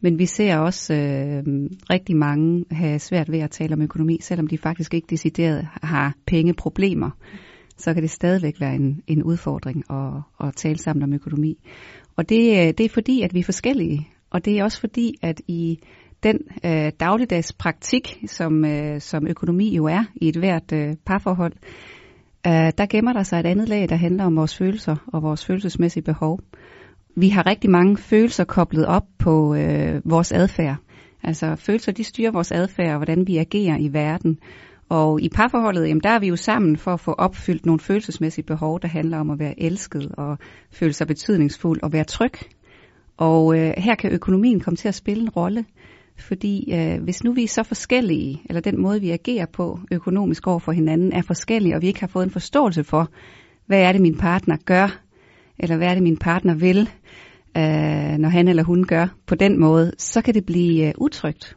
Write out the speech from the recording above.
Men vi ser også øh, rigtig mange have svært ved at tale om økonomi, selvom de faktisk ikke decideret har pengeproblemer. Så kan det stadigvæk være en, en udfordring at, at tale sammen om økonomi. Og det, øh, det er fordi, at vi er forskellige. Og det er også fordi, at i den øh, dagligdags praktik, som, øh, som økonomi jo er i et hvert øh, parforhold, øh, der gemmer der sig et andet lag, der handler om vores følelser og vores følelsesmæssige behov. Vi har rigtig mange følelser koblet op på øh, vores adfærd. Altså følelser, de styrer vores adfærd og hvordan vi agerer i verden. Og i parforholdet, jamen, der er vi jo sammen for at få opfyldt nogle følelsesmæssige behov, der handler om at være elsket og føle sig betydningsfuld og være tryg. Og øh, her kan økonomien komme til at spille en rolle. Fordi øh, hvis nu vi er så forskellige, eller den måde vi agerer på økonomisk over for hinanden er forskellig, og vi ikke har fået en forståelse for, hvad er det min partner gør, eller hvad er det min partner vil, øh, når han eller hun gør på den måde, så kan det blive øh, utrygt.